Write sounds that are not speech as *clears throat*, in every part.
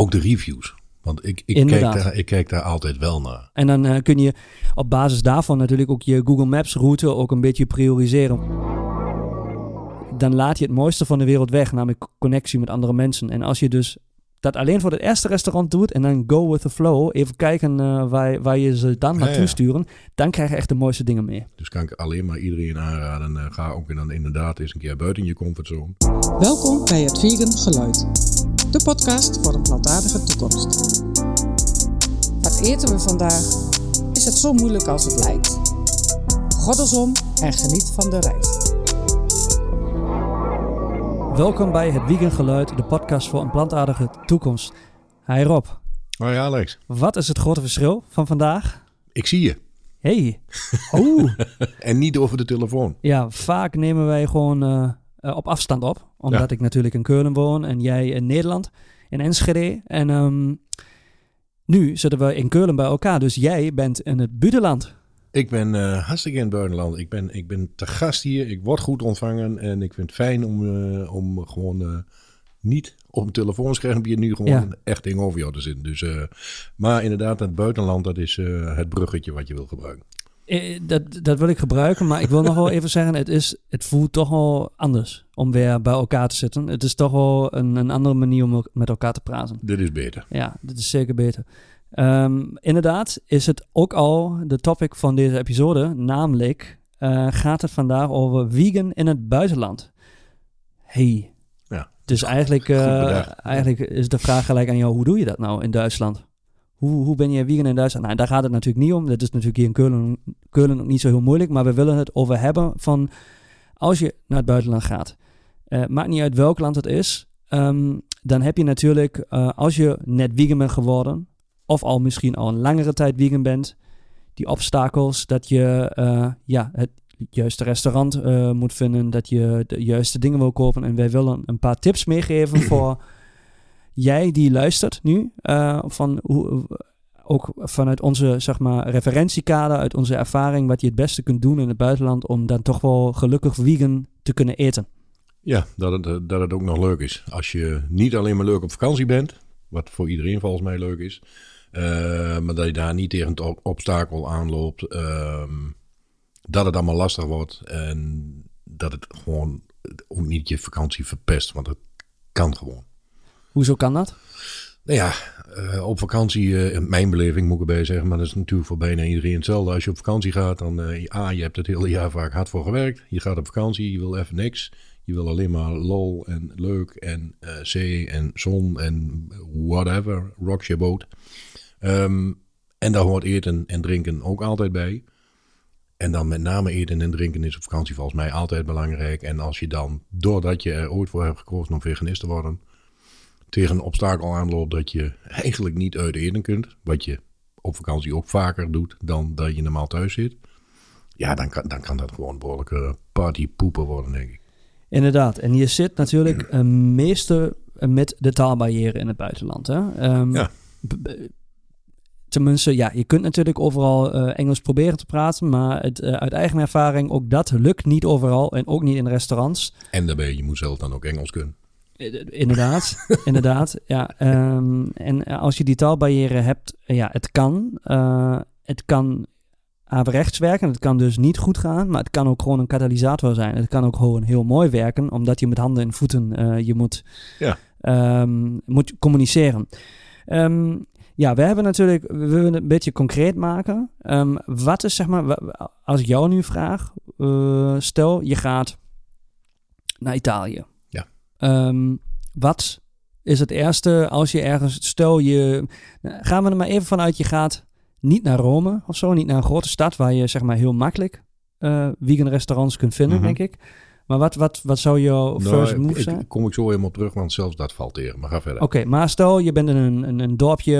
Ook de reviews. Want ik, ik, kijk daar, ik kijk daar altijd wel naar. En dan eh, kun je op basis daarvan natuurlijk ook je Google Maps route ook een beetje prioriseren. Dan laat je het mooiste van de wereld weg, namelijk connectie met andere mensen. En als je dus dat alleen voor het eerste restaurant doet en dan go with the flow, even kijken eh, waar, waar je ze dan Ja, naartoe ja. sturen, dan krijg je echt de mooiste dingen mee. Dus kan ik alleen maar iedereen aanraden. eh, ga ook dan inderdaad eens een keer buiten je comfortzone. Welkom bij het Vegan Geluid, de podcast voor een plantaardige toekomst. Wat eten we vandaag? Is het zo moeilijk als het lijkt? Goddelsom en geniet van de reis. Welkom bij het Vegan Geluid, de podcast voor een plantaardige toekomst. Hi Rob, ja, Alex. wat is het grote verschil van vandaag? Ik zie je. Hey, *laughs* oh. En niet over de telefoon. Ja, vaak nemen wij gewoon eh, eh, op afstand op. Omdat Ja. ik natuurlijk in Keulen woon en jij in Nederland, in Enschede. En ehm, nu zitten we in Keulen bij elkaar, dus jij bent in het buitenland. Ik ben eh, hartstikke in het buitenland. Ik ben, ik ben te gast hier. Ik word goed ontvangen. En ik vind het fijn om, eh, om gewoon eh, niet op een telefoonschermpje nu gewoon Ja. echt tegenover jou te zitten. Dus, maar inderdaad, het buitenland, dat is het bruggetje wat je wil gebruiken. Dat, dat wil ik gebruiken, maar ik wil nog wel *laughs* even zeggen, het, is, het voelt toch wel anders om weer bij elkaar te zitten. Het is toch wel een, een andere manier om met elkaar te praten. Dit is beter. Ja, dit is zeker beter. Ehm, inderdaad is het ook al de topic van deze episode, namelijk eh, gaat het vandaag over vegan in het buitenland. Hey. Ja. Dus eigenlijk, eh, eigenlijk is de vraag gelijk aan jou, hoe doe je dat nou in Duitsland? Hoe, hoe ben je vegan in Duitsland? Nou, daar gaat het natuurlijk niet om. Dat is natuurlijk hier in Keulen, Keulen ook niet zo heel moeilijk, maar we willen het over hebben van als je naar het buitenland gaat. Eh, maakt niet uit welk land het is. ehm, dan heb je natuurlijk, als je net vegan bent geworden, of al misschien al een langere tijd vegan bent, die obstakels dat je eh, ja, het juiste restaurant eh, moet vinden, dat je de juiste dingen wil kopen. En wij willen een paar tips meegeven *clears throat* voor jij die luistert nu, eh, van hoe, ook vanuit onze zeg maar, referentiekader, uit onze ervaring, wat je het beste kunt doen in het buitenland om dan toch wel gelukkig vegan te kunnen eten. Ja, dat het, dat het ook nog leuk is. Als je niet alleen maar leuk op vakantie bent, wat voor iedereen volgens mij leuk is, maar dat je daar niet tegen het ob- obstakel aanloopt, ehm, dat het allemaal lastig wordt en dat het gewoon ook niet je vakantie verpest, want het kan gewoon. Hoezo kan dat? Nou ja, eh, op vakantie, eh, in mijn beleving moet ik erbij zeggen, maar dat is natuurlijk voor bijna iedereen hetzelfde. Als je op vakantie gaat, dan eh A, je hebt het hele jaar vaak hard voor gewerkt. Je gaat op vakantie, je wil even niks. Je wil alleen maar lol en leuk en eh, zee en zon en whatever, rocks je boot. Ehm, en daar hoort eten en drinken ook altijd bij. En dan met name eten en drinken is op vakantie volgens mij altijd belangrijk. En als je dan, doordat je er ooit voor hebt gekozen om veganist te worden, tegen een obstakel aanloopt dat je eigenlijk niet uit eten kunt. Wat je op vakantie ook vaker doet dan dat je normaal thuis zit. Ja, dan kan, dan kan dat gewoon behoorlijke partypoepen worden, denk ik. Inderdaad. En je zit natuurlijk meeste met de taalbarrière in het buitenland. Hè? Ehm, Ja. Tenminste, ja, je kunt natuurlijk overal eh, Engels proberen te praten, maar het, eh, uit eigen ervaring, ook dat lukt niet overal en ook niet in restaurants. En daarbij, je moet zelf dan ook Engels kunnen. Eh, Inderdaad, *laughs* inderdaad. Ja, ehm, en als je die taalbarrière hebt, ja, het kan. het kan averechts werken. Het kan dus niet goed gaan, maar het kan ook gewoon een katalysator zijn. Het kan ook gewoon heel mooi werken, omdat je met handen en voeten je moet, Ja. ehm, moet communiceren. Ehm, ja, we hebben natuurlijk, we willen het een beetje concreet maken. Ehm, wat is zeg maar, als ik jou nu vraag, eh, stel je gaat naar Italië. Ja. Ehm, wat is het eerste als je ergens, stel je, gaan we er maar even vanuit, je gaat niet naar Rome of zo, niet naar een grote stad waar je zeg maar heel makkelijk eh vegan restaurants kunt vinden, Mhm. denk ik. Maar wat, wat, wat zou jouw first Nou, move ik- zijn? kom ik zo helemaal terug, want zelfs dat valt tegen. Maar ga verder. Oké, maar stel je bent in een, een, een dorpje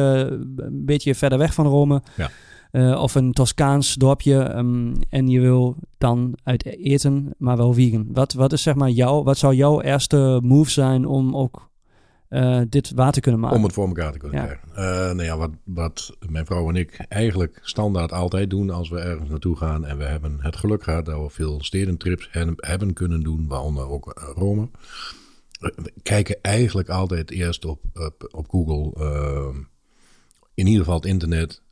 een beetje verder weg van Rome. Ja. eh, of een Toscaans dorpje. ehm, en je wil dan uit eten, maar wel vegan. Wat, wat is zeg maar jouw, wat zou jouw eerste move zijn om ook eh, dit waar te kunnen maken? Om het voor elkaar te kunnen Ja. krijgen. Eh, nou ja, wat, wat mijn vrouw en ik eigenlijk standaard altijd doen als we ergens naartoe gaan. En we hebben het geluk gehad dat we veel stedentrips he- hebben kunnen doen, waaronder ook eh, Rome. we kijken eigenlijk altijd eerst op, op, op Google. ehm, in ieder geval het internet.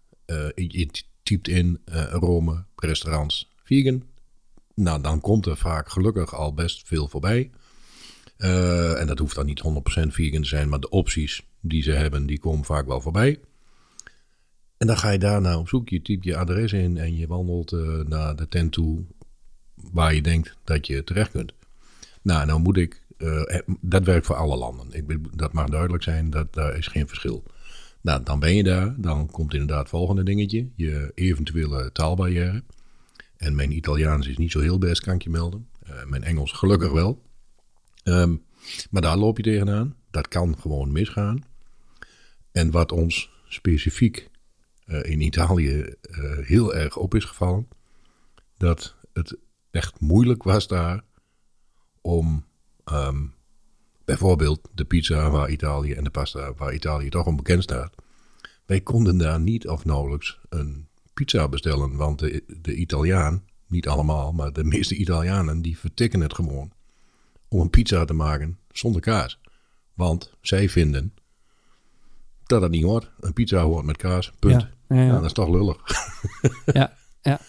je, typt in Rome, restaurants, vegan. Nou, dan komt er vaak gelukkig al best veel voorbij. Eh, en dat hoeft dan niet 100% vegan te zijn, maar de opties die ze hebben, die komen vaak wel voorbij. En dan ga je daar op zoek, je typt je adres in en je wandelt eh, naar de tent toe waar je denkt dat je terecht kunt. Nou, nou moet ik, eh, dat werkt voor alle landen. Ik, dat mag duidelijk zijn, dat daar is geen verschil. Nou, dan ben je daar, dan komt inderdaad het volgende dingetje, je eventuele taalbarrière. En mijn Italiaans is niet zo heel best, kan ik je melden. Mijn Engels gelukkig wel. Ehm, maar daar loop je tegenaan. Dat kan gewoon misgaan. En wat ons specifiek eh, in Italië eh, heel erg op is gevallen, dat het echt moeilijk was daar om ehm, bijvoorbeeld de pizza waar Italië en de pasta waar Italië toch om bekend staat. Wij konden daar niet of nauwelijks een pizza bestellen, want de, de Italiaan, niet allemaal, maar de meeste Italianen, die vertikken het gewoon om een pizza te maken zonder kaas. Want zij vinden dat het niet hoort. Een pizza hoort met kaas, punt. Ja, ja, ja. Ja, dat is toch lullig. *laughs* Ja, ja.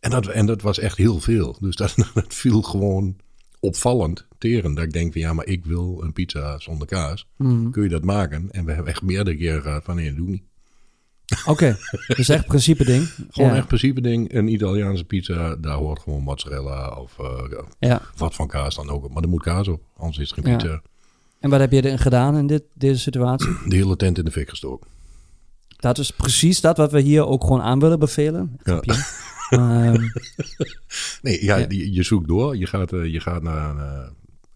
En dat, en dat was echt heel veel. Dus dat, *laughs* dat viel gewoon opvallend tegen. Dat ik denk van ja, maar ik wil een pizza zonder kaas. Mhm. Kun je dat maken? En we hebben echt meerdere keren gehad van nee, dat doe niet. Oké, dus echt principe ding. Gewoon ja. echt principe ding. Een Italiaanse pizza, daar hoort gewoon mozzarella of eh, Ja. wat van kaas dan ook. Maar er moet kaas op, anders is het geen Ja. pizza. En wat heb je erin gedaan in dit, deze situatie? *clears throat* De hele tent in de fik gestoken. Dat is precies dat wat we hier ook gewoon aan willen bevelen. Ja. *laughs* Ehm, Nee, ja, Ja. Je, je zoekt door. Je gaat, eh, je gaat naar eh,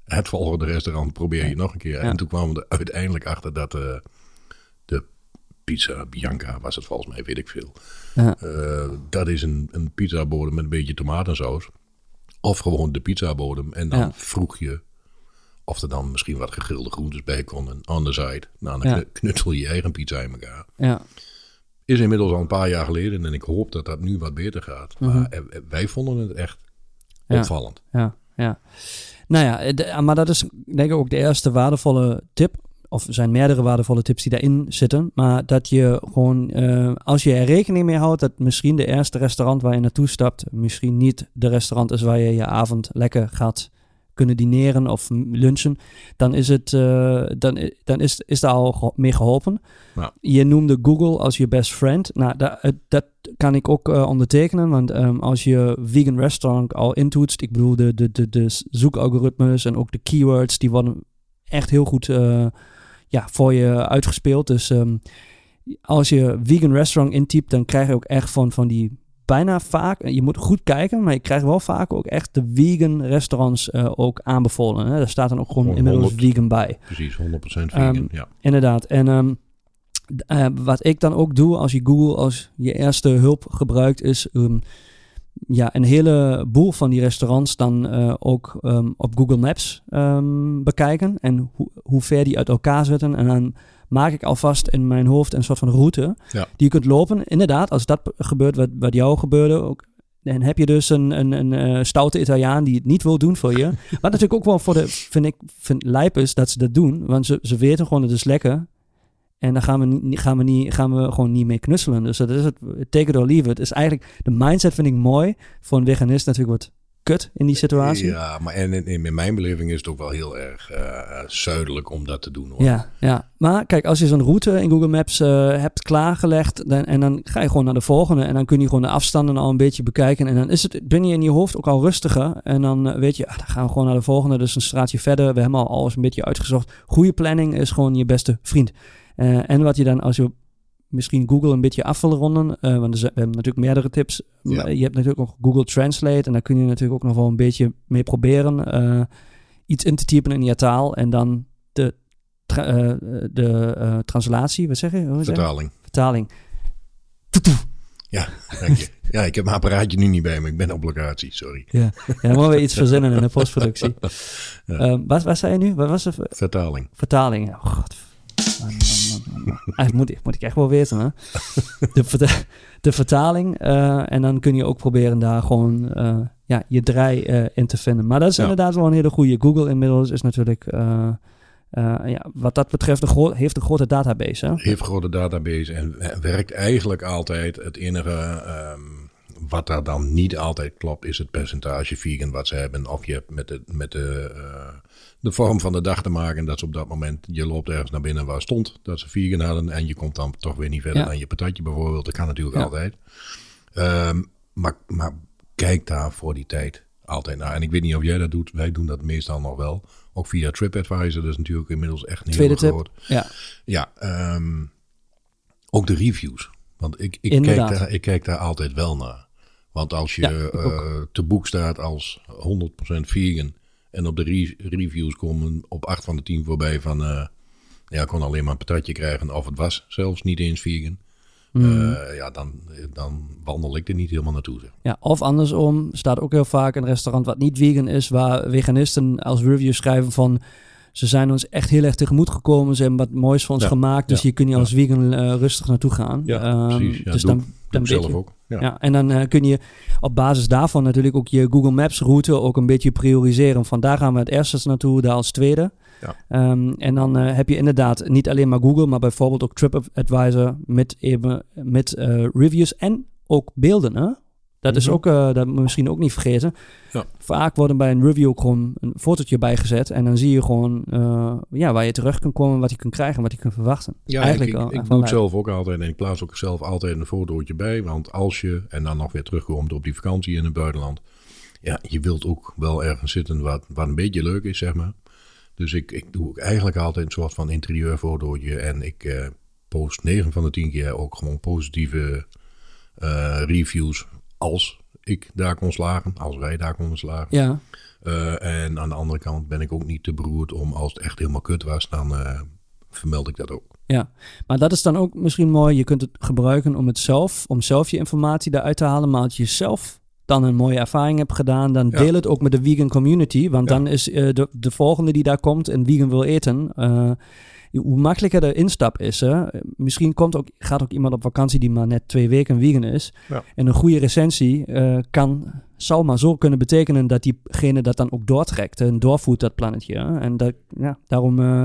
het volgende restaurant, probeer je nog een keer. En toen kwamen we er uiteindelijk achter dat pizza Bianca was het volgens mij, weet ik veel. ja. Eh, dat is een, een pizzabodem met een beetje tomatensaus. Of gewoon de pizzabodem. En dan Ja. vroeg je of er dan misschien wat gegrilde groentes bij konden. On the side. Nou, dan Ja. knutsel je eigen pizza in elkaar. ja. Is inmiddels al een paar jaar geleden. En ik hoop dat dat nu wat beter gaat. Maar eh, eh, wij vonden het echt Mhm. Ja. opvallend. Ja, ja. Nou ja, de- maar dat is denk ik ook de eerste waardevolle tip. Of er zijn meerdere waardevolle tips die daarin zitten. Maar dat je gewoon, eh, als je er rekening mee houdt dat misschien de eerste restaurant waar je naartoe stapt, misschien niet de restaurant is waar je je avond lekker gaat kunnen dineren of lunchen, dan is het, eh, dan, dan is, is daar al mee geholpen. Ja. Je noemde Google als je best friend. Nou, dat, dat kan ik ook eh, ondertekenen, want ehm, als je vegan restaurant al intoetst, ik bedoel de, de, de, de zoekalgoritmes en ook de keywords, die worden echt heel goed ja, voor je uitgespeeld. Dus ehm, als je vegan restaurant intypt, dan krijg je ook echt van, van die bijna vaak, je moet goed kijken, maar je krijgt wel vaak ook echt de vegan restaurants eh, ook aanbevolen. Hè? Daar staat dan ook gewoon inmiddels 100. vegan bij. Precies, 100% vegan. Ehm, ja. Inderdaad. En ehm, eh, wat ik dan ook doe als je Google als je eerste hulp gebruikt, is ja, een heleboel van die restaurants dan eh, ook ehm, op Google Maps ehm, bekijken. En hoe hoe ver die uit elkaar zitten. En dan maak ik alvast in mijn hoofd een soort van route Ja. die je kunt lopen. Inderdaad, als dat gebeurt wat, wat jou gebeurde, ook, dan heb je dus een, een, een eh, stoute Italiaan die het niet wil doen voor je. *laughs* Wat natuurlijk ook wel voor de, vind ik, vind lijp is dat ze dat doen. Want ze, ze weten gewoon, het is lekker. En dan gaan we, niet, gaan, we niet, gaan we gewoon niet mee knutselen. Dus dat is het, take it or leave it. Is eigenlijk, de mindset vind ik mooi. Voor een veganist natuurlijk wat kut in die situatie. Ja, maar en in, in, in mijn beleving is het ook wel heel erg eh, zuidelijk om dat te doen. Hoor. Ja, ja. Maar kijk, als je zo'n route in Google Maps eh, hebt klaargelegd dan, en dan ga je gewoon naar de volgende en dan kun je gewoon de afstanden al een beetje bekijken en dan is het, ben je in je hoofd ook al rustiger en dan eh, weet je, ah, dan gaan we gewoon naar de volgende, dus een straatje verder. We hebben al alles een beetje uitgezocht. Goede planning is gewoon je beste vriend. Eh, en wat je dan, als je misschien Google een beetje af wil ronden, eh, want er zijn- we hebben natuurlijk meerdere tips. Ja. Je hebt natuurlijk ook Google Translate en daar kun je natuurlijk ook nog wel een beetje mee proberen. eh, iets in te typen in je taal en dan de, tra- de translatie, wat zeg je? Hoe zeg je? Vertaling. Vertaling. Ja, dank je. ja, ik heb mijn apparaatje nu niet bij me. Ik ben op locatie, sorry. Ja, ja dan moeten we iets verzinnen in de postproductie. *laughs* Ja. Wat, wat zei je nu? Wat was ver- Vertaling. vertaling? Oh, god. Man, man. *laughs* Eigenlijk moet, ik- moet ik echt wel weten, hè? *laughs* De, de vertaling. eh, en dan kun je ook proberen daar gewoon eh, ja, je draai eh, in te vinden. Maar dat is Ja. inderdaad wel een hele goede. Google inmiddels is natuurlijk, ja, wat dat betreft, een heeft een grote database. Hè? heeft een grote database en werkt eigenlijk altijd. Het enige ehm, wat daar dan niet altijd klopt, is het percentage vegan wat ze hebben. Of je hebt met de, met de, de vorm van de dag te maken. Dat ze op dat moment, je loopt ergens naar binnen waar stond dat ze vegan hadden. En je komt dan toch weer niet verder Ja. dan je patatje bijvoorbeeld. Dat kan natuurlijk Ja. altijd. Ehm, maar, maar kijk daar voor die tijd altijd naar. En ik weet niet of jij dat doet. Wij doen dat meestal nog wel. Ook via TripAdvisor. Dat is natuurlijk inmiddels echt een Tweede heel groot. Ja, Ja, ehm, ook de reviews. Want ik, ik, kijk daar, ik kijk daar altijd wel naar. Want als je Ja, eh, te boek staat als 100% vegan en op de re- reviews komen op 8 van de 10 voorbij van eh, ja, ik kon alleen maar een patatje krijgen of het was zelfs niet eens vegan. Mm. Eh, ja, dan, dan wandel ik er niet helemaal naartoe. Zeg. ja, of andersom staat ook heel vaak een restaurant wat niet vegan is, waar veganisten als review schrijven van ze zijn ons echt heel erg tegemoet gekomen, ze hebben wat moois voor ons Ja, gemaakt, dus ja, hier kun je ja. als vegan eh, rustig naartoe gaan. Ja, Ehm, precies. Dus dan, dan zelf je, ook. Ja. Ja, en dan eh, kun je op basis daarvan natuurlijk ook je Google Maps route ook een beetje prioriseren. Van daar gaan we het eerste naartoe, daar als tweede. Ja. Ehm, en dan eh, heb je inderdaad niet alleen maar Google, maar bijvoorbeeld ook TripAdvisor met, even, met eh, reviews en ook beelden. Hè? Dat is Mhm. ook, eh, dat misschien ook niet vergeten. Ja. Vaak worden bij een review ook gewoon een fotootje bijgezet. En dan zie je gewoon eh, ja, waar je terecht kunt komen, wat je kunt krijgen, wat je kunt verwachten. Ja, Eigenlijk ik, ik, doe het zelf ook altijd en ik plaats ook zelf altijd een fotootje bij. Want als je, en dan nog weer terugkomt op die vakantie in het buitenland. Ja, je wilt ook wel ergens zitten wat, wat een beetje leuk is, zeg maar. Dus ik, ik doe ook eigenlijk altijd een soort van interieurfotootje. En ik eh, post 9 van de 10 keer ook gewoon positieve reviews als ik daar kon slagen. Als wij daar konden slagen. Ja, Eh, en aan de andere kant ben ik ook niet te beroerd om als het echt helemaal kut was, dan eh, vermeld ik dat ook. Ja, maar dat is dan ook misschien mooi. Je kunt het gebruiken om het zelf, om zelf je informatie daaruit te halen. Maar als je zelf dan een mooie ervaring hebt gedaan, dan Ja. deel het ook met de vegan community. Want Ja. dan is eh, de, de volgende die daar komt en vegan wil eten, hoe makkelijker de instap is. Hè? Misschien komt ook, gaat ook iemand op vakantie die maar net twee weken vegan is. Ja. En een goede recensie eh, kan, zou maar zo kunnen betekenen dat diegene dat dan ook doortrekt en doorvoert dat plannetje. hè. En dat, ja, daarom eh,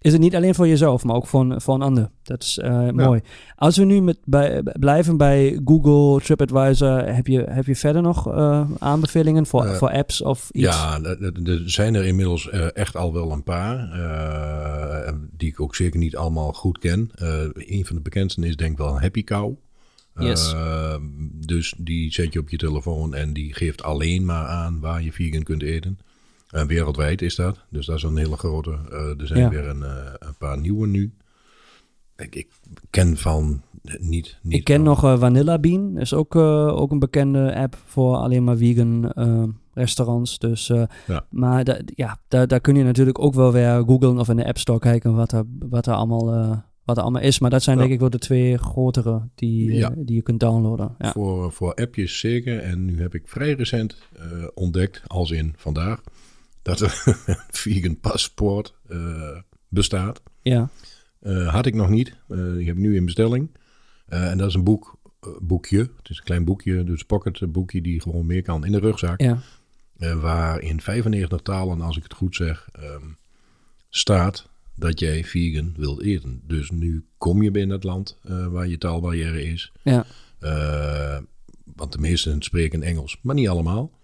is het niet alleen voor jezelf, maar ook voor een, voor een ander. Dat is eh, mooi. Als we nu met, bij, blijven bij Google, TripAdvisor, heb je, heb je verder nog eh, aanbevelingen voor, Eh, voor apps of iets? Ja, er- zijn er inmiddels echt al wel een paar, die ik ook zeker niet allemaal goed ken. Een van de bekendsten is denk ik wel Happy Cow. Yes. Dus die zet je op je telefoon en die geeft alleen maar aan waar je vegan kunt eten. En wereldwijd is dat. Dus dat is een hele grote. Eh, er zijn Ja. weer een, eh, een paar nieuwe nu. Ik, ik ken van niet. niet Ik ken nog eh, Vanilla Bean, is ook, eh, ook een bekende app voor alleen maar vegan eh, restaurants. Dus, eh, Ja. Maar da- ja, daar, daar kun je natuurlijk ook wel weer googlen of in de App Store kijken wat er, wat er, allemaal, eh, wat er allemaal is. Maar dat zijn Ja. denk ik wel de twee grotere die, eh, Ja. die je kunt downloaden. Ja. Voor, voor appjes zeker. En nu heb ik vrij recent eh, ontdekt, als in vandaag, dat er een *laughs* vegan paspoort eh, bestaat. Ja. Eh, had ik nog niet. Eh, die heb ik nu in bestelling. En dat is een boek, boekje. Het is een klein boekje, dus pocket boekje die gewoon meer kan in de rugzak. Ja. Waar in 95 talen, als ik het goed zeg, ehm, staat dat jij vegan wilt eten. Dus nu kom je binnen het land waar je taalbarrière is. Ja. Want de meesten spreken Engels, maar niet allemaal.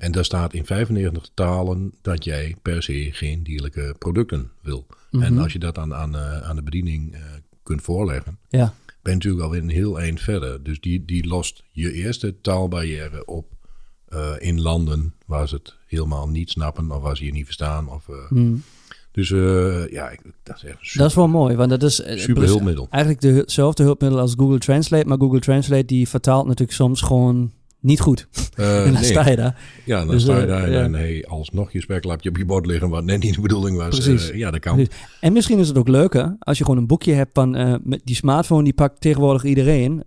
En daar staat in 95 talen dat jij per se geen dierlijke producten wil. En Mhm. als je dat dan aan, eh, aan de bediening eh, kunt voorleggen, Ja. ben je natuurlijk alweer een heel eind verder. Dus die, die lost je eerste taalbarrière op eh, in landen waar ze het helemaal niet snappen of waar ze je niet verstaan. Of, eh, Hm. Dus ja, ik, dat is echt super, Dat is wel mooi, want dat is super hulpmiddel. eigenlijk de- hetzelfde hulpmiddel als Google Translate, maar Google Translate die vertaalt natuurlijk soms gewoon niet goed. Eh, *laughs* en dan nee. sta je daar. Ja, dan Dus, sta je eh, daar en ja. dan hey, alsnog je speklapje op je bord liggen, wat net niet de bedoeling was. Precies. Eh, ja, dat kan. Precies. En misschien is het ook leuker als je gewoon een boekje hebt van met die smartphone, die pakt tegenwoordig iedereen.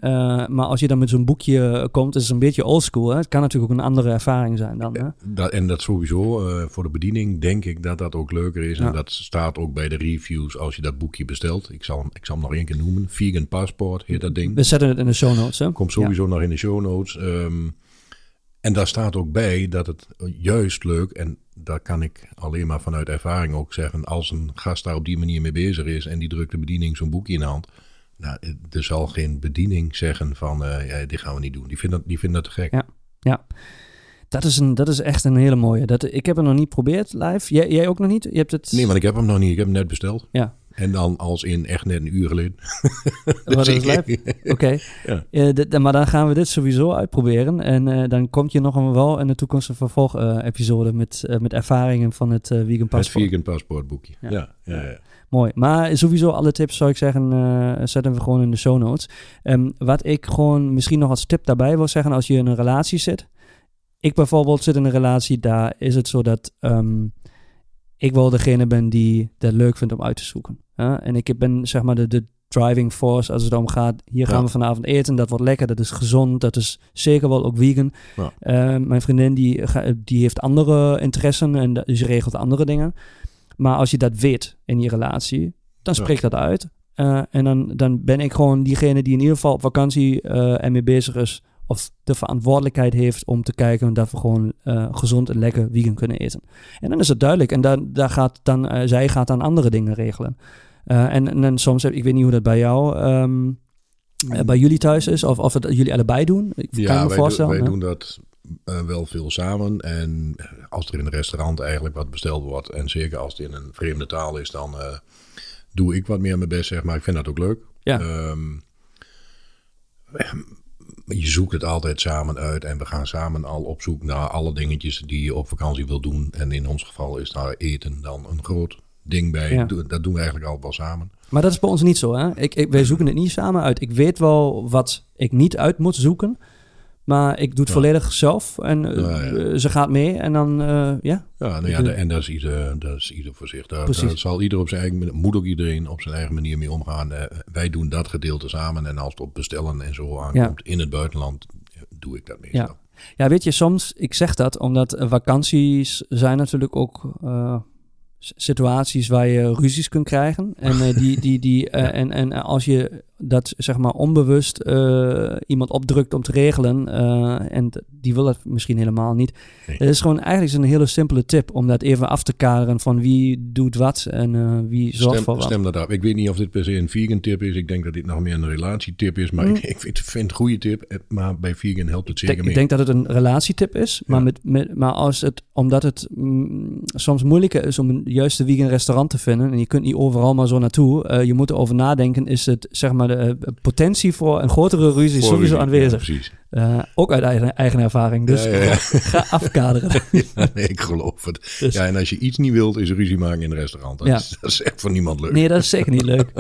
Maar als je dan met zo'n boekje komt, is het een beetje oldschool. Het kan natuurlijk ook een andere ervaring zijn dan. Hè? Dat, en dat sowieso, voor de bediening denk ik dat dat ook leuker is. Ja. En dat staat ook bij de reviews als je dat boekje bestelt. Ik zal, hem- ik zal hem nog één keer noemen. Vegan Passport heet dat ding. We zetten het in de show notes. Hè? Komt sowieso nog in de show notes. Ehm, En daar staat ook bij dat het juist leuk, en daar kan ik alleen maar vanuit ervaring ook zeggen, als een gast daar op die manier mee bezig is en die drukt de bediening zo'n boekje in de hand, nou, er zal geen bediening zeggen van, uh, ja, dit gaan we niet doen. Die vinden dat, die vinden dat te gek. Ja, ja. Dat is, een, dat is echt een hele mooie. Dat, ik heb het nog niet geprobeerd live. Jij, jij ook nog niet? Je hebt het... Nee, want ik heb hem nog niet. Ik heb hem net besteld. Ja. En dan als in echt net een uur geleden. *laughs* Oké. *laughs* Ja. Uh, maar dan gaan we dit sowieso uitproberen. En uh, dan komt je nog wel in de toekomst een vervolg-episode uh, met, met ervaringen van het vegan paspoort. Het vegan paspoortboekje. Ja. Ja, ja, ja. Mooi. Maar sowieso alle tips zou ik zeggen, zetten we gewoon in de show notes. Um, wat ik gewoon misschien nog als tip daarbij wil zeggen, als je in een relatie zit. Ik bijvoorbeeld zit in een relatie, daar is het zo dat um, ik wel degene ben die dat leuk vindt om uit te zoeken. En ik ben zeg maar de, de driving force als het om gaat. Hier gaan we vanavond eten, dat wordt lekker, dat is gezond, dat is zeker wel ook vegan. Ja. Uh, mijn vriendin die, die heeft andere interessen en dus regelt andere dingen. Maar als je dat weet in je relatie, dan spreekt dat uit. Uh, en dan, dan ben ik gewoon diegene die in ieder geval op vakantie uh, ermee bezig is of de verantwoordelijkheid heeft om te kijken dat we gewoon uh, gezond en lekker vegan kunnen eten. En dan is het duidelijk. En daar, daar gaat dan, uh, zij gaat dan andere dingen regelen. Uh, en, en soms, heb, ik weet niet hoe dat bij jou, um, bij jullie thuis is, of, of het jullie allebei doen. Ik ja, kan me wij, voorstellen, do, wij doen dat wel veel samen. En als er in een restaurant eigenlijk wat besteld wordt, en zeker als het in een vreemde taal is, dan doe ik wat meer mijn best, zeg maar. Ik vind dat ook leuk. Ja. Um, je zoekt het altijd samen uit en we gaan samen al op zoek naar alle dingetjes die je op vakantie wil doen. En in ons geval is daar eten dan een groot ding bij. Ja. Dat doen we eigenlijk altijd wel samen. Maar dat is bij ons niet zo, hè? Ik, ik, wij zoeken het niet samen uit. Ik weet wel wat ik niet uit moet zoeken. Maar ik doe het volledig zelf en uh, ze gaat mee en dan, uh, ja. Ja, nou ja de, en dat is, ieder, dat is ieder voor zich. Daar, daar, zal ieder op zijn eigen moet ook iedereen op zijn eigen manier mee omgaan. Uh, wij doen dat gedeelte samen en als het op bestellen en zo aankomt ja. in het buitenland, doe ik dat meestal. Ja. ja, weet je, soms, ik zeg dat omdat vakanties zijn natuurlijk ook situaties waar je ruzies kunt krijgen. En, die, die, die, en, en als je dat zeg maar onbewust uh, iemand opdrukt om te regelen en die wil dat misschien helemaal niet. Nee. Het is gewoon eigenlijk een hele simpele tip om dat even af te kaderen van wie doet wat en wie zorgt stem, voor wat. Stem dat af. Ik weet niet of dit per se een vegan tip is. Ik denk dat dit nog meer een relatietip is, maar mm. ik, ik vind, een goede tip. Maar bij vegan helpt het zeker ik, mee. Ik denk dat het een relatietip is, maar, ja. met, met, maar als het, omdat het mm, soms moeilijker is om een juiste vegan restaurant te vinden. En je kunt niet overal maar zo naartoe. Je moet erover nadenken. Is het zeg maar de uh, potentie voor een grotere ruzie voor sowieso aanwezig? Ja, uh, ook uit eigen, eigen ervaring. Dus ja, *laughs* ga afkaderen. *laughs* nee, ik geloof het. Dus. Ja, en als je iets niet wilt, is ruzie maken in een restaurant. Dat, is, dat is echt voor niemand leuk. Nee, dat is zeker niet leuk.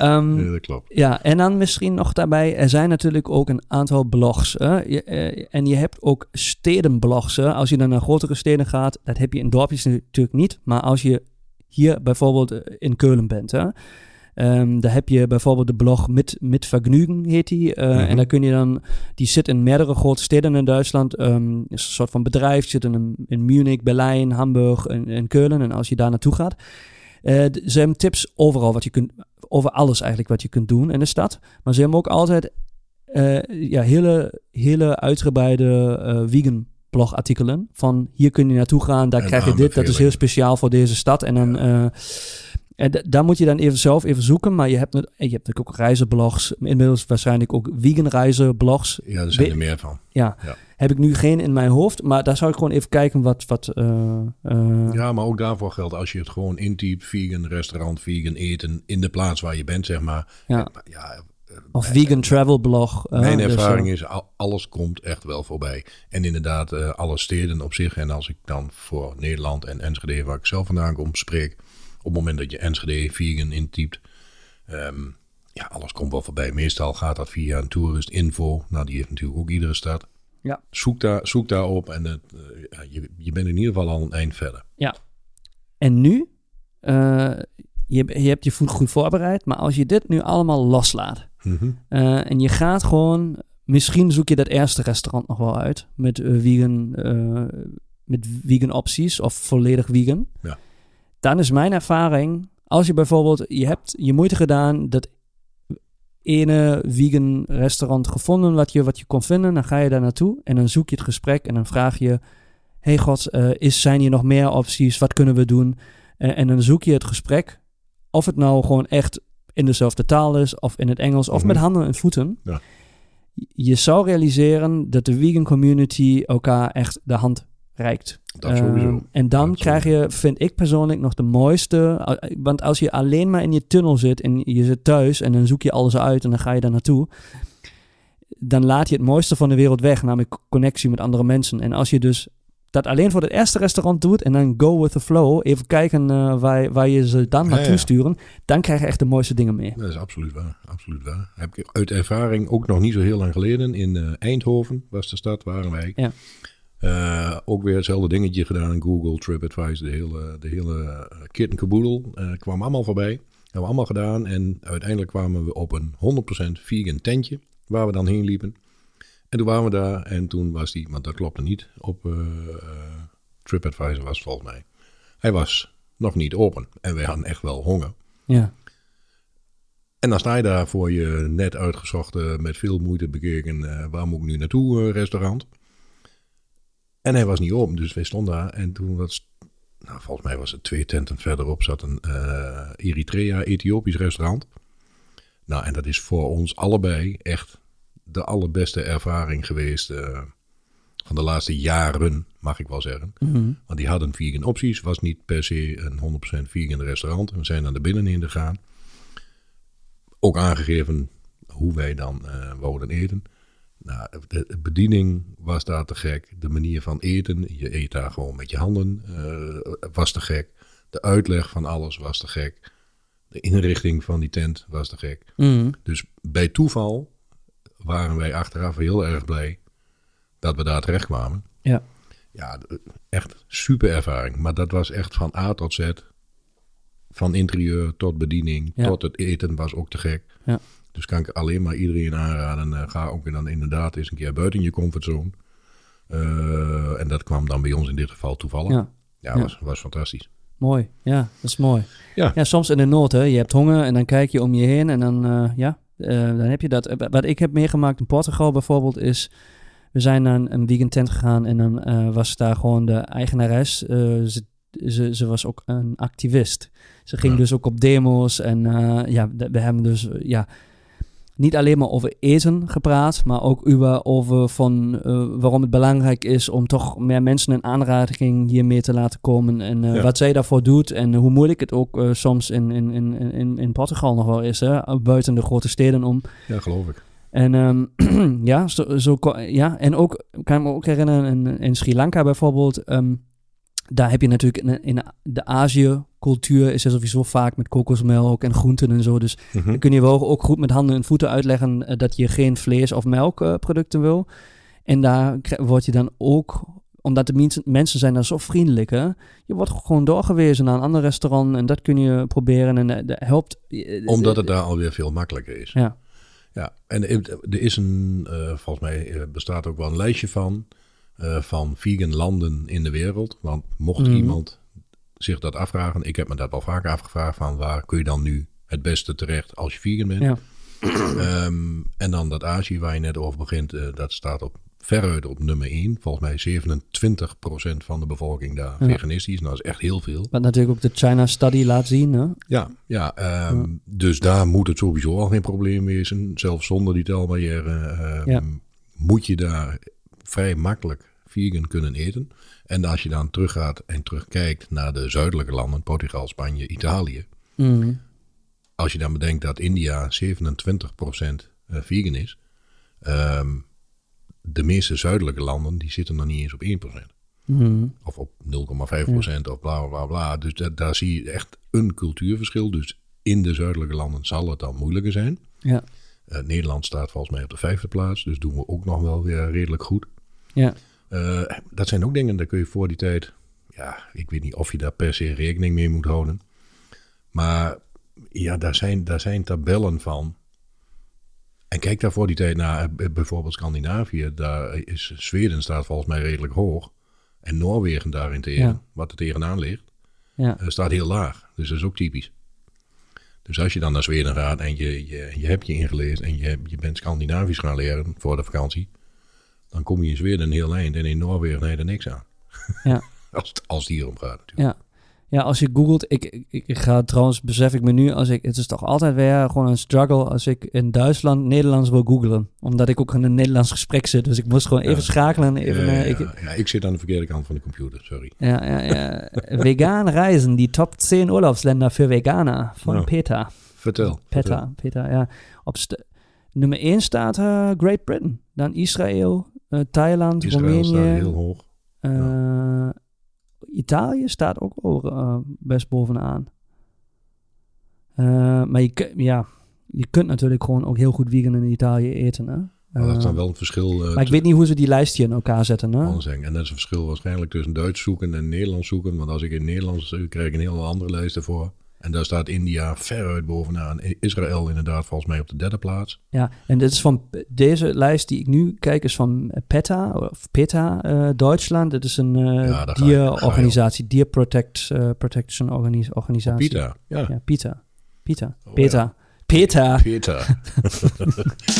um, *laughs* nee, dat klopt. Ja, en dan misschien nog daarbij. Er zijn natuurlijk ook een aantal blogs. Je, en je hebt ook stedenblogs. Hè? Als je dan naar grotere steden gaat, dat heb je in dorpjes natuurlijk niet. Maar als je hier bijvoorbeeld in Keulen bent, hè, um, daar heb je bijvoorbeeld de blog Mit, Mit Vergnügen, heet die. Uh, mm-hmm. En daar kun je dan, die zit in meerdere grote steden in Duitsland. Um, is een soort van bedrijf, zit in, in Munich, Berlijn, Hamburg en, en Keulen. En als je daar naartoe gaat, uh, ze hebben tips overal wat je kunt, over alles eigenlijk wat je kunt doen in de stad. Maar ze hebben ook altijd uh, ja, hele, hele uitgebreide vegan blogartikelen. Van hier kun je naartoe gaan, daar en krijg je dit. Dat is heel speciaal voor deze stad. En dan. Ja. En daar moet je dan even zelf even zoeken. Maar je hebt, je hebt natuurlijk ook reizenblogs. Inmiddels waarschijnlijk ook vegan reizenblogs. Ja, er zijn er meer van. Ja. ja. Heb ik nu geen in mijn hoofd. Maar daar zou ik gewoon even kijken wat... wat uh, uh, ja, maar ook daarvoor geldt als je het gewoon intypt. Vegan restaurant, vegan eten. In de plaats waar je bent, zeg maar. Ja. ja of mijn, vegan travel blog. Uh, mijn ervaring dus, is, alles komt echt wel voorbij. En inderdaad, alle steden op zich. En als ik dan voor Nederland en Enschede, waar ik zelf vandaan kom, spreek. Op het moment dat je Enschede vegan intypt. Um, ja, alles komt wel voorbij. Meestal gaat dat via een tourist info. Nou, die heeft natuurlijk ook iedere stad. Ja. Zoek, daar, zoek daarop en het, uh, je, je bent in ieder geval al een eind verder. Ja. En nu, je, je hebt je voet goed voorbereid, maar als je dit nu allemaal loslaat, Mm-hmm. Uh, en je gaat gewoon, misschien zoek je dat eerste restaurant nog wel uit met uh, vegan, uh, met vegan opties of volledig vegan. Ja. Dan is mijn ervaring, als je bijvoorbeeld, je hebt je moeite gedaan dat ene vegan restaurant gevonden wat je, wat je kon vinden. Dan ga je daar naartoe en dan zoek je het gesprek en dan vraag je... Hey god, eh, is, zijn hier nog meer opties? Wat kunnen we doen? Eh, en dan zoek je het gesprek. Of het nou gewoon echt in dezelfde taal is, of in het Engels, of Mhm. met handen en voeten. Ja. Je zou realiseren dat de vegan community elkaar echt de hand reikt. Dat sowieso. Ehm, en dan Dat krijg je, vind ik persoonlijk, nog de mooiste. eh, Want als je alleen maar in je tunnel zit en je zit thuis en dan zoek je alles uit en dan ga je daar naartoe. Dan laat je het mooiste van de wereld weg, namelijk connectie met andere mensen. En als je dus dat alleen voor het eerste restaurant doet en dan go with the flow, even kijken eh, waar, waar je ze dan naartoe ja. sturen, dan krijg je echt de mooiste dingen mee. Dat is absoluut waar. Absoluut waar. Heb ik uit ervaring ook nog niet zo heel lang geleden in eh, Eindhoven, was de stad, waren wij. Ja. Eh, ook weer hetzelfde dingetje gedaan. Google, TripAdvisor, de hele, de hele eh, kit en caboodle. eh, kwam allemaal voorbij. Hebben we allemaal gedaan. En uiteindelijk kwamen we op een 100% vegan tentje. Waar we dan heen liepen. En toen waren we daar. En toen was die, want dat klopte niet. Op TripAdvisor was het volgens mij. Hij was nog niet open. En wij hadden echt wel honger. Ja, En dan sta je daar voor je net uitgezochte, met veel moeite bekeken, waar moet ik nu naartoe, restaurant. En hij was niet open, dus wij stonden daar. En toen was, nou, volgens mij was het twee tenten verderop, zat een eh, Eritrea, Ethiopisch restaurant. Nou, en dat is voor ons allebei echt de allerbeste ervaring geweest eh, van de laatste jaren, mag ik wel zeggen. Mhm. Want die hadden vegan opties. Was niet per se een 100% vegan restaurant. We zijn naar de binnenin gegaan. Ook aangegeven hoe wij dan eh wouden eten. Nou, de bediening was daar te gek. De manier van eten, je eet daar gewoon met je handen, eh, was te gek. De uitleg van alles was te gek. De inrichting van die tent was te gek. Mhm. Dus bij toeval waren wij achteraf heel erg blij dat we daar terecht kwamen. Ja. Ja, echt super ervaring. Maar dat was echt van A tot Z. Van interieur tot bediening, Ja. tot het eten was ook te gek. Ja. Dus kan ik alleen maar iedereen aanraden. eh, ga ook dan inderdaad eens een keer buiten je comfortzone. Eh, en dat kwam dan bij ons in dit geval toevallig. Ja, ja. Ja. Was, was fantastisch. Mooi, ja, dat is mooi. Ja. ja, soms in de nood, hè. Je hebt honger en dan kijk je om je heen en dan, eh, ja, dan heb je dat. Wat ik heb meegemaakt in Portugal bijvoorbeeld is, we zijn naar een, een vegan tent gegaan en dan was daar gewoon de eigenares, ze, ze, ze was ook een activist. Ze ging Ja. dus ook op demo's en ja, we hebben dus, ja, niet alleen maar over eten gepraat, maar ook over, over van, eh, waarom het belangrijk is om toch meer mensen in aanraking hiermee te laten komen. En eh, Ja. wat zij daarvoor doet en hoe moeilijk het ook eh, soms in, in, in, in, in Portugal nog wel is, hè, buiten de grote steden om. Ja, geloof ik. En ehm, *clears throat* ja, zo, zo, ja, en ook, kan ik me ook herinneren, in, in Sri Lanka bijvoorbeeld, ehm, daar heb je natuurlijk in, in de Azië-cultuur is er sowieso vaak met kokosmelk en groenten en zo. Dus Mhm. dan kun je wel ook goed met handen en voeten uitleggen eh, dat je geen vlees- of melkproducten wil. En daar word je dan ook, omdat de mensen, mensen zijn daar zo vriendelijk, hè? je wordt gewoon doorgewezen naar een ander restaurant en dat kun je proberen en eh, dat helpt. eh, Omdat het daar alweer veel makkelijker is. Ja, Ja, en er is een, eh, volgens mij eh, bestaat ook wel een lijstje van, eh, van vegan landen in de wereld. Want mocht Mhm. iemand zich dat afvragen, ik heb me dat wel vaker afgevraagd, van waar kun je dan nu het beste terecht als je vegan bent. ja, *clears throat* Ehm, en dan dat Azië waar je net over begint, eh, dat staat op veruit op nummer 1. Volgens mij 27% van de bevolking daar Ja. veganistisch. Nou, dat is echt heel veel. wat natuurlijk ook de China Study laat zien. Hè? Ja, ja, ehm, dus daar moet het sowieso al geen probleem wezen. Zelfs zonder die telbarrière ehm, Ja. moet je daar vrij makkelijk vegan kunnen eten. En als je dan teruggaat en terugkijkt naar de zuidelijke landen, Portugal, Spanje, Italië. Mhm. Als je dan bedenkt dat India 27% eh, vegan is. ehm, de meeste zuidelijke landen die zitten nog niet eens op 1%. Mhm. Of op 0,5% of bla bla bla. Dus da- daar zie je echt een cultuurverschil. Dus in de zuidelijke landen zal het dan moeilijker zijn. Ja, Eh, Nederland staat volgens mij op de vijfde plaats. Dus doen we ook nog wel weer redelijk goed. Ja, Eh, dat zijn ook dingen, daar kun je voor die tijd... Ja, ik weet niet of je daar per se rekening mee moet houden. Maar ja, daar zijn, daar zijn tabellen van. En kijk daar voor die tijd naar eh, bijvoorbeeld Scandinavië. Daar is Zweden staat volgens mij redelijk hoog. En Noorwegen daarin tegen, Ja. wat er tegenaan ligt, ja. eh, staat heel laag. Dus dat is ook typisch. Dus als je dan naar Zweden gaat en je, je, je hebt je ingelezen en je, je bent Scandinavisch gaan leren voor de vakantie, dan kom je in Zweden een heel eind en in Noorwegen heb je er niks aan. Ja. *laughs* als, het- als het hier om gaat natuurlijk. Ja. Ja, als je googelt, ik, ik, ik ga trouwens, besef ik me nu, als ik, het is toch altijd weer gewoon een struggle als ik in Duitsland Nederlands wil googlen. Omdat ik ook in een Nederlands gesprek zit. Dus ik moest gewoon even Ja. schakelen. Even, Ja, eh, ja, ik, ja, ik zit aan de verkeerde kant van de computer, sorry. ja, ja, ja. *laughs* Vegan Reisen, die top 10 Urlaubsländer für Veganer van Ja. Peter. Vertel. Peter, Peter, ja. Op nummer 1 staat eh, Great Britain. Dan Israël, Thailand, Israël Roemenië. heel hoog. eh, Italië staat ook eh, best bovenaan. Eh, maar je, ja, je kunt natuurlijk gewoon ook heel goed vegan in Italië eten. Hè? Maar dat is dan Eh, wel een verschil. eh, maar ik weet niet hoe ze die lijstje in elkaar zetten. Hè? En dat is een verschil waarschijnlijk tussen Duits zoeken en Nederlands zoeken. Want als ik in Nederlands zoek, krijg ik een heel andere lijst ervoor. En daar staat India veruit bovenaan. Israël inderdaad volgens mij op de derde plaats. Ja, en dit is van deze lijst die ik nu kijk, is van PETA, of PETA eh, Duitsland. Het is een eh, Ja, dierorganisatie, Deer Protect, eh, Protection organis- organisatie. Pita. Ja. Ja, PETA. PETA. Oh, PETA. PETA.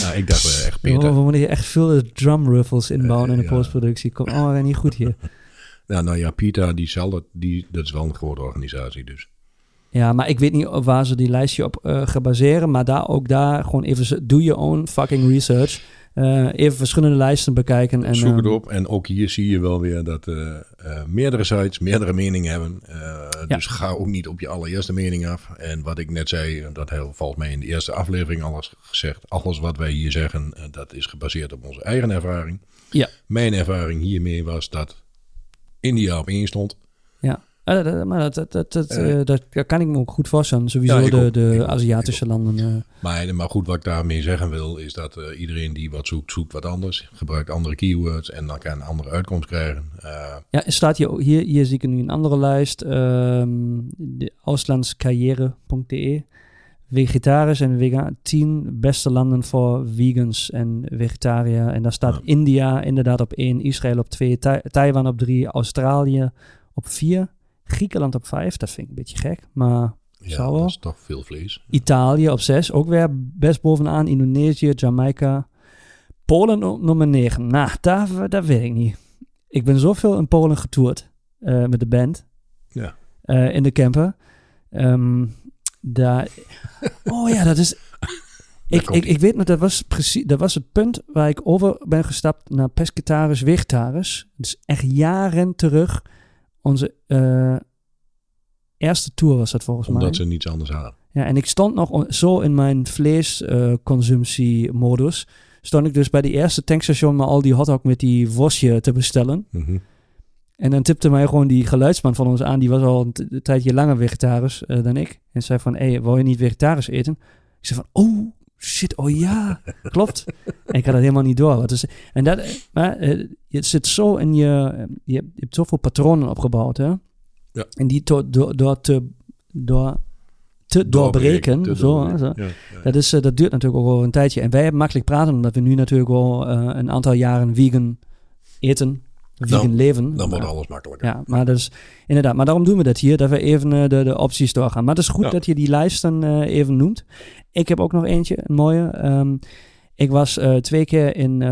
Ja, *laughs* ik dacht wel echt Oh, Pita. we moeten hier echt veel drum ruffles inbouwen in de ja. postproductie. Komt allemaal weer niet goed hier. Ja, *laughs* nou ja, Pita, die zal dat, die, dat is wel een grote organisatie dus. Ja, maar ik weet niet waar ze die lijstje op eh gaan baseren. Maar daar ook daar gewoon even do your own fucking research. Eh, even verschillende lijsten bekijken. En, Zoek het ehm, op. En ook hier zie je wel weer dat eh, eh, meerdere sites meerdere meningen hebben. Eh, Dus ga ook niet op je allereerste mening af. En wat ik net zei, dat heel volgens mij in de eerste aflevering alles gezegd. Alles wat wij hier zeggen, eh, dat is gebaseerd op onze eigen ervaring. Ja. Mijn ervaring hiermee was dat India op één stond. Maar dat, dat, dat, dat, dat kan ik me ook goed voorstellen. Sowieso Ja, de, ook. De ook. Aziatische landen. eh. Maar, maar goed, wat ik daarmee zeggen wil, is dat eh, iedereen die wat zoekt, zoekt wat anders. Gebruikt andere keywords en dan kan een andere uitkomst krijgen. Eh, Ja, staat hier, hier, hier zie ik nu een andere lijst. ehm de auslandskarriere.de. Vegetarisch en vegan. 10 beste landen voor vegans en vegetariër. En daar staat Ja. India inderdaad op 1, Israël op 2, Taiwan op 3, Australië op 4, Griekenland op 5. Dat vind ik een beetje gek, maar ja, Zou wel. dat is toch veel vlees. Italië op 6, ook weer best bovenaan. Indonesië, Jamaica. Polen op nummer 9. Nou, daar, daar weet ik niet. Ik ben zoveel in Polen getoerd eh, met de band. Ja. Eh, in de camper. Ehm, daar... *laughs* Oh ja, dat is... Ik, ik, ik weet nog, dat was precies, dat was het punt waar ik over ben gestapt naar pescatarisch, vegetarisch. Dus echt jaren terug. Onze eh, eerste tour was dat volgens mij. Omdat ze niets anders hadden. Ja, en ik stond nog zo in mijn vleesconsumptiemodus. stond ik dus bij die eerste tankstation maar al die hotdog met die worstje te bestellen. Mhm. En dan tipte mij gewoon die geluidsman van ons aan. Die was al een tijdje langer vegetarisch eh, dan ik. En zei van, hé, hey, wil je niet vegetarisch eten? Ik zei van, oh, shit, oh ja, klopt. en ik had dat helemaal niet door. En dat, maar eh, het zit zo in je, je hebt, je hebt zoveel patronen opgebouwd, hè? Ja. En die door, door, door te, door, te doorbreken, te zo, hè, doorbreken. zo. Ja, ja. Dat, is, eh, dat duurt natuurlijk ook wel een tijdje. En wij hebben makkelijk praten, omdat we nu natuurlijk wel eh, een aantal jaren vegan eten, vegan Dan- leven. Dan wordt Maar- alles makkelijker. ja, maar is inderdaad. Maar daarom doen we dat hier, dat we even eh, de, de opties doorgaan. Maar het is goed Ja. dat je die lijsten eh, even noemt. Ik heb ook nog eentje, een mooie. Ehm, ik was eh, twee keer in,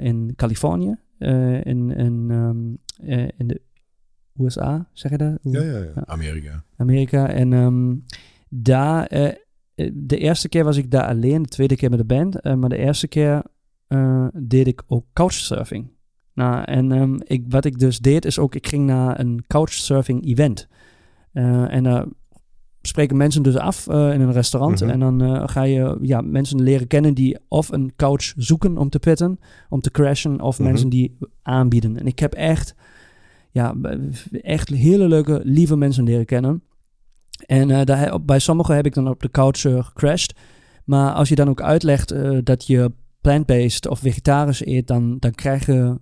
in Californië, in, in, ehm, eh, in de USA, zeg je dat? Ja, ja, ja. Amerika. Amerika. En ehm, daar, de eerste keer was ik daar alleen, de tweede keer met de band. maar de eerste keer deed ik ook couchsurfing. Nou, en ehm, ik, wat ik dus deed is ook, ik ging naar een couchsurfing event. Eh, en daar spreken mensen dus af eh, in een restaurant. Mhm. En dan eh, ga je ja, mensen leren kennen die of een couch zoeken om te pitten, om te crashen, of Mhm. mensen die aanbieden. En ik heb echt, ja, echt hele leuke, lieve mensen leren kennen. En daar, bij sommigen heb ik dan op de couch gecrashed. Maar als je dan ook uitlegt dat je plant-based of vegetarisch eet, dan, dan krijg je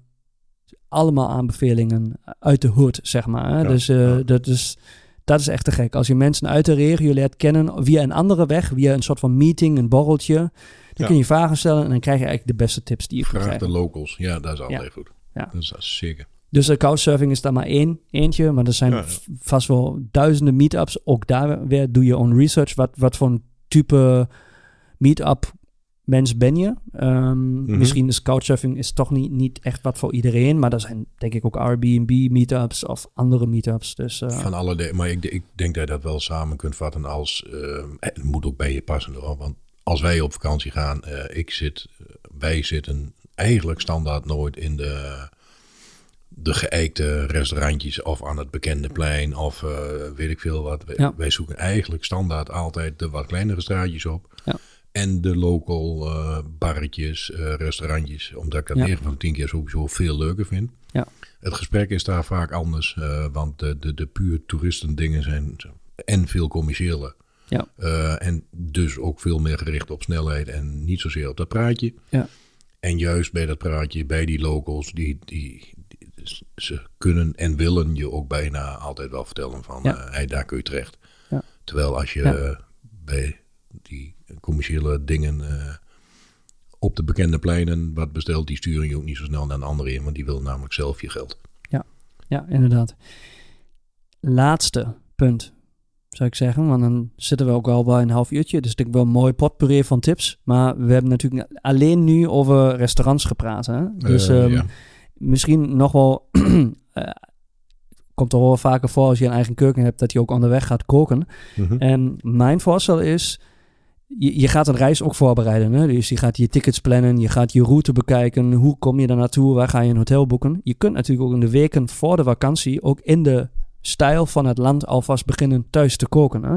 allemaal aanbevelingen uit de hood, zeg maar. Hè? Ja, dus eh, ja. dat, is, dat is echt te gek. Als je mensen uit de regio leert kennen via een andere weg, via een soort van meeting, een borreltje, dan Ja. kun je vragen stellen en dan krijg je eigenlijk de beste tips die je kunt Vraag de locals. Ja, dat is altijd goed. Ja. Dat is zeker. Dus de couchsurfing is daar maar één, eentje, maar er zijn vast wel duizenden meetups. Ook daar weer doe je own research. Wat, wat voor een type meet-up mens ben je. Ehm, Mhm. Misschien is couchsurfing is toch niet, niet echt wat voor iedereen. Maar er zijn denk ik ook Airbnb meetups of andere meetups. Dus eh, Van alle de, maar ik, ik denk dat je dat wel samen kunt vatten als... eh, het moet ook bij je passen hoor. Want als wij op vakantie gaan, eh, ik zit, wij zitten eigenlijk standaard nooit in de, de geëikte restaurantjes of aan het bekende plein of weet ik veel wat. Ja. wij zoeken eigenlijk standaard altijd de wat kleinere straatjes op. Ja. En de local eh, barretjes, eh, restaurantjes. Omdat ik dat Ja. 9 van de 10 keer sowieso veel leuker vind. Ja. Het gesprek is daar vaak anders. eh, want de, de, de puur toeristen dingen zijn en veel commerciëler. Ja. En dus ook veel meer gericht op snelheid en niet zozeer op dat praatje. Ja. En juist bij dat praatje, bij die locals, die, die, die- ze kunnen en willen je ook bijna altijd wel vertellen van, Ja. hey, daar kun je terecht. Ja. Terwijl als je bij die commerciële dingen eh, op de bekende pleinen wat bestelt, die sturen je ook niet zo snel naar een andere in, want die wil namelijk zelf je geld. ja, inderdaad. Laatste punt, zou ik zeggen. Want dan zitten we ook wel bij een half uurtje. Dus ik wel een mooi potpourri van tips. Maar we hebben natuurlijk alleen nu over restaurants gepraat. Hè? Dus Eh, ehm, ja. misschien nog wel... *clears throat* eh, komt er wel vaker voor als je een eigen keuken hebt... dat je ook onderweg gaat koken. Mhm. En mijn voorstel is, je, je gaat een reis ook voorbereiden. Hè? Dus je gaat je tickets plannen, je gaat je route bekijken. Hoe kom je daar naartoe? Waar ga je een hotel boeken? Je kunt natuurlijk ook in de weken voor de vakantie ook in de stijl van het land alvast beginnen thuis te koken. Hè?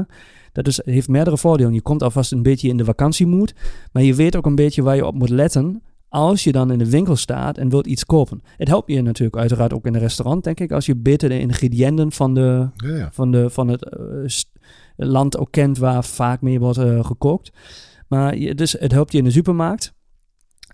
Dat is, heeft meerdere voordelen. Je komt alvast een beetje in de vakantiemoed, maar je weet ook een beetje waar je op moet letten als je dan in de winkel staat en wilt iets kopen. Het helpt je natuurlijk uiteraard ook in een restaurant, denk ik, als je beter de ingrediënten van de, Ja, ja. van, de, van het eh, land ook kent waar vaak meer wordt eh, gekookt. Maar dus het helpt je in de supermarkt.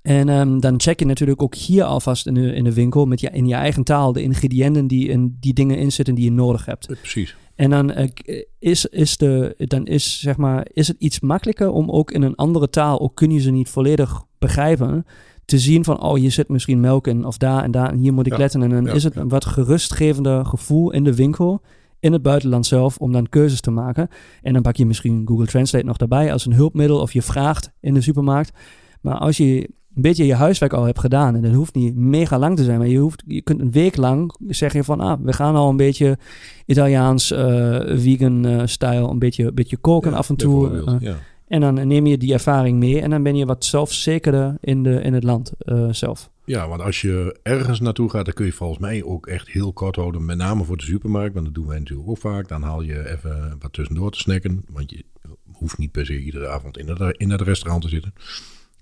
En ehm, dan check je natuurlijk ook hier alvast in de, in de winkel met je, in je eigen taal de ingrediënten die in die dingen inzitten die je nodig hebt. Eh, Precies. En dan, eh, k- is, is, de, dan is, zeg maar, is het iets makkelijker om ook in een andere taal, ook kun je ze niet volledig begrijpen, te zien van, oh, hier zit misschien melk in, of daar en daar, en hier moet ik Ja, letten. En dan ja, is het een wat gerustgevender gevoel in de winkel, in het buitenland zelf, om dan keuzes te maken. En dan pak je misschien Google Translate nog daarbij als een hulpmiddel, of je vraagt in de supermarkt. Maar als je een beetje je huiswerk al hebt gedaan, en dat hoeft niet mega lang te zijn, maar je, hoeft, je kunt een week lang zeggen van, ah, we gaan al een beetje Italiaans, eh, vegan eh, style, een beetje, beetje koken Ja, af en toe. eh, ja. en dan neem je die ervaring mee en dan ben je wat zelfzekerder in, de, in het land zelf. Ja, want als je ergens naartoe gaat, dan kun je volgens mij ook echt heel kort houden. Met name voor de supermarkt, want dat doen wij natuurlijk ook vaak. Dan haal je even wat tussendoor te snacken. Want je hoeft niet per se iedere avond in het, in het restaurant te zitten.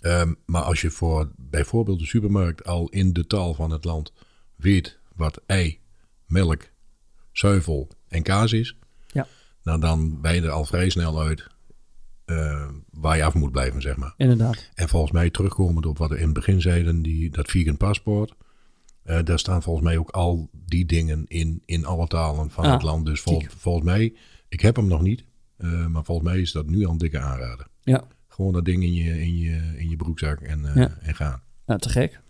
Ehm, maar als je voor bijvoorbeeld de supermarkt al in de taal van het land weet wat ei, melk, zuivel en kaas is. Ja. Nou, dan ben je er al vrij snel uit eh, waar je af moet blijven, zeg maar. Inderdaad. En volgens mij terugkomend op wat we in het begin zeiden, die, dat vegan paspoort. eh, daar staan volgens mij ook al die dingen in, in alle talen van Ah, het land. Dus vol- volgens mij, ik heb hem nog niet, eh, maar volgens mij is dat nu al een dikke aanrader. Ja. Gewoon dat ding in je, in je, in je broekzak en, eh, Ja. en gaan. Nou, te gek.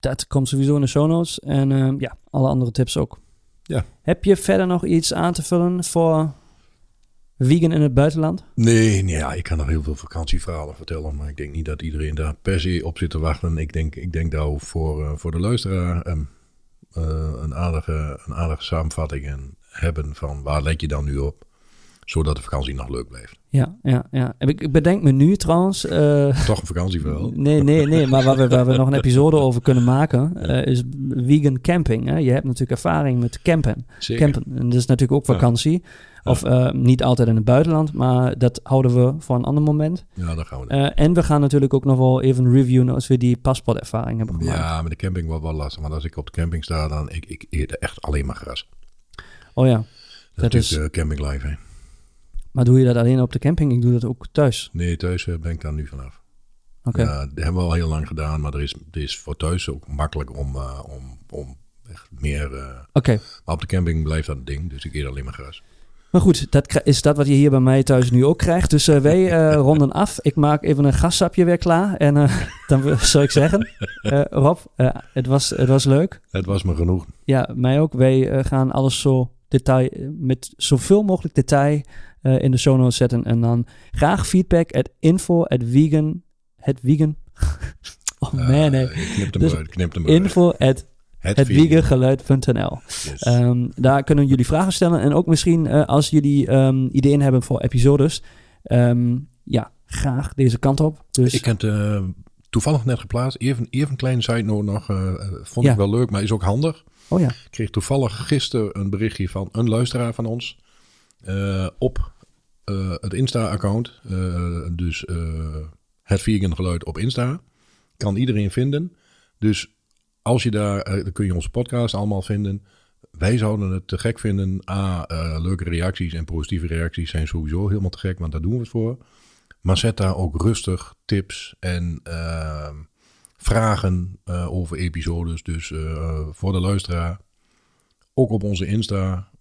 Dat komt sowieso in de show notes. En ehm, ja, alle andere tips ook. Ja. Heb je verder nog iets aan te vullen voor vegan in het buitenland? Nee, nee ja, ik kan nog heel veel vakantieverhalen vertellen, maar ik denk niet dat iedereen daar per se op zit te wachten. Ik denk, ik denk we voor, eh, voor de luisteraar ehm, eh, een, aardige, een aardige samenvatting en hebben van waar let je dan nu op, zodat de vakantie nog leuk blijft. Ja, ja, ja. En Ik, bedenk me nu trouwens... eh, Toch een vakantieverhaal. Nee, nee, nee. Maar waar we, waar we nog een episode over kunnen maken, eh, is vegan camping. Hè? Je hebt natuurlijk ervaring met campen. Zeker. campen. En dat is natuurlijk ook Ja. vakantie. Of eh, niet altijd in het buitenland, maar dat houden we voor een ander moment. Ja, daar gaan we. Eh, en we gaan natuurlijk ook nog wel even reviewen als we die paspoortervaring hebben gemaakt. ja, maar de camping wordt wel lastig. Want als ik op de camping sta, dan ik, ik eet echt alleen maar gras. Oh ja, Dat, Dat is is- natuurlijk de camping live. Hè. Maar doe je dat alleen op de camping? Ik doe dat ook thuis. Nee, thuis eh, ben ik daar nu vanaf. Oké. Ja, dat hebben we al heel lang gedaan. Maar er is, er is voor thuis ook makkelijk om, eh, om, om echt meer... eh, Oké. maar op de camping blijft dat een ding. Dus ik eet alleen maar gras. Maar goed, dat is dat wat je hier bij mij thuis nu ook krijgt. Dus eh, wij *laughs* ronden af. Ik maak even een gassapje weer klaar. En *laughs* dan zou ik zeggen, Rob, het, was, het was leuk. Het was me genoeg. Ja, mij ook. Wij gaan alles zo detail, met zoveel mogelijk detail eh, in de show notes zetten. En dan graag feedback at info at vegan... Het vegan... *laughs* oh man, nee. ik knip hem Dus eruit, knip hem. Info at Yes. Ehm, daar kunnen jullie vragen stellen. En ook misschien eh, als jullie ehm, ideeën hebben voor episodes. ehm, ja, graag deze kant op. Dus Ik heb het toevallig net geplaatst. Even, even een kleine side note nog. eh, vond Ja. ik wel leuk, maar is ook handig. oh ja, Ik kreeg toevallig gisteren een berichtje van een luisteraar van ons. Eh, op eh, het Insta-account. Eh, dus het vegan geluid op Insta. Kan iedereen vinden. Dus als je daar, dan kun je onze podcast allemaal vinden. Wij zouden het te gek vinden. A, leuke reacties en positieve reacties zijn sowieso helemaal te gek, want daar doen we het voor. Maar zet daar ook rustig tips en vragen over episodes. Dus voor de luisteraar, ook op onze Insta.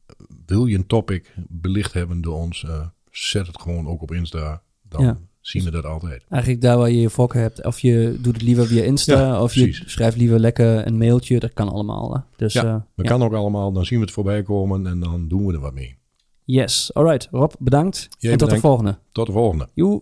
Wil je een topic belicht hebben door ons, eh, zet het gewoon ook op Insta. Dan Ja. zien we dat altijd. eigenlijk daar waar je je fokken hebt. Of je doet het liever via Insta. Ja, of je schrijft liever lekker een mailtje. Dat kan allemaal. hè. Dus Ja, eh, Dat kan ook allemaal, dan zien we het voorbij komen en dan doen we er wat mee. yes. Alright, Rob, bedankt. Jij en tot de volgende. Tot de volgende. Joe.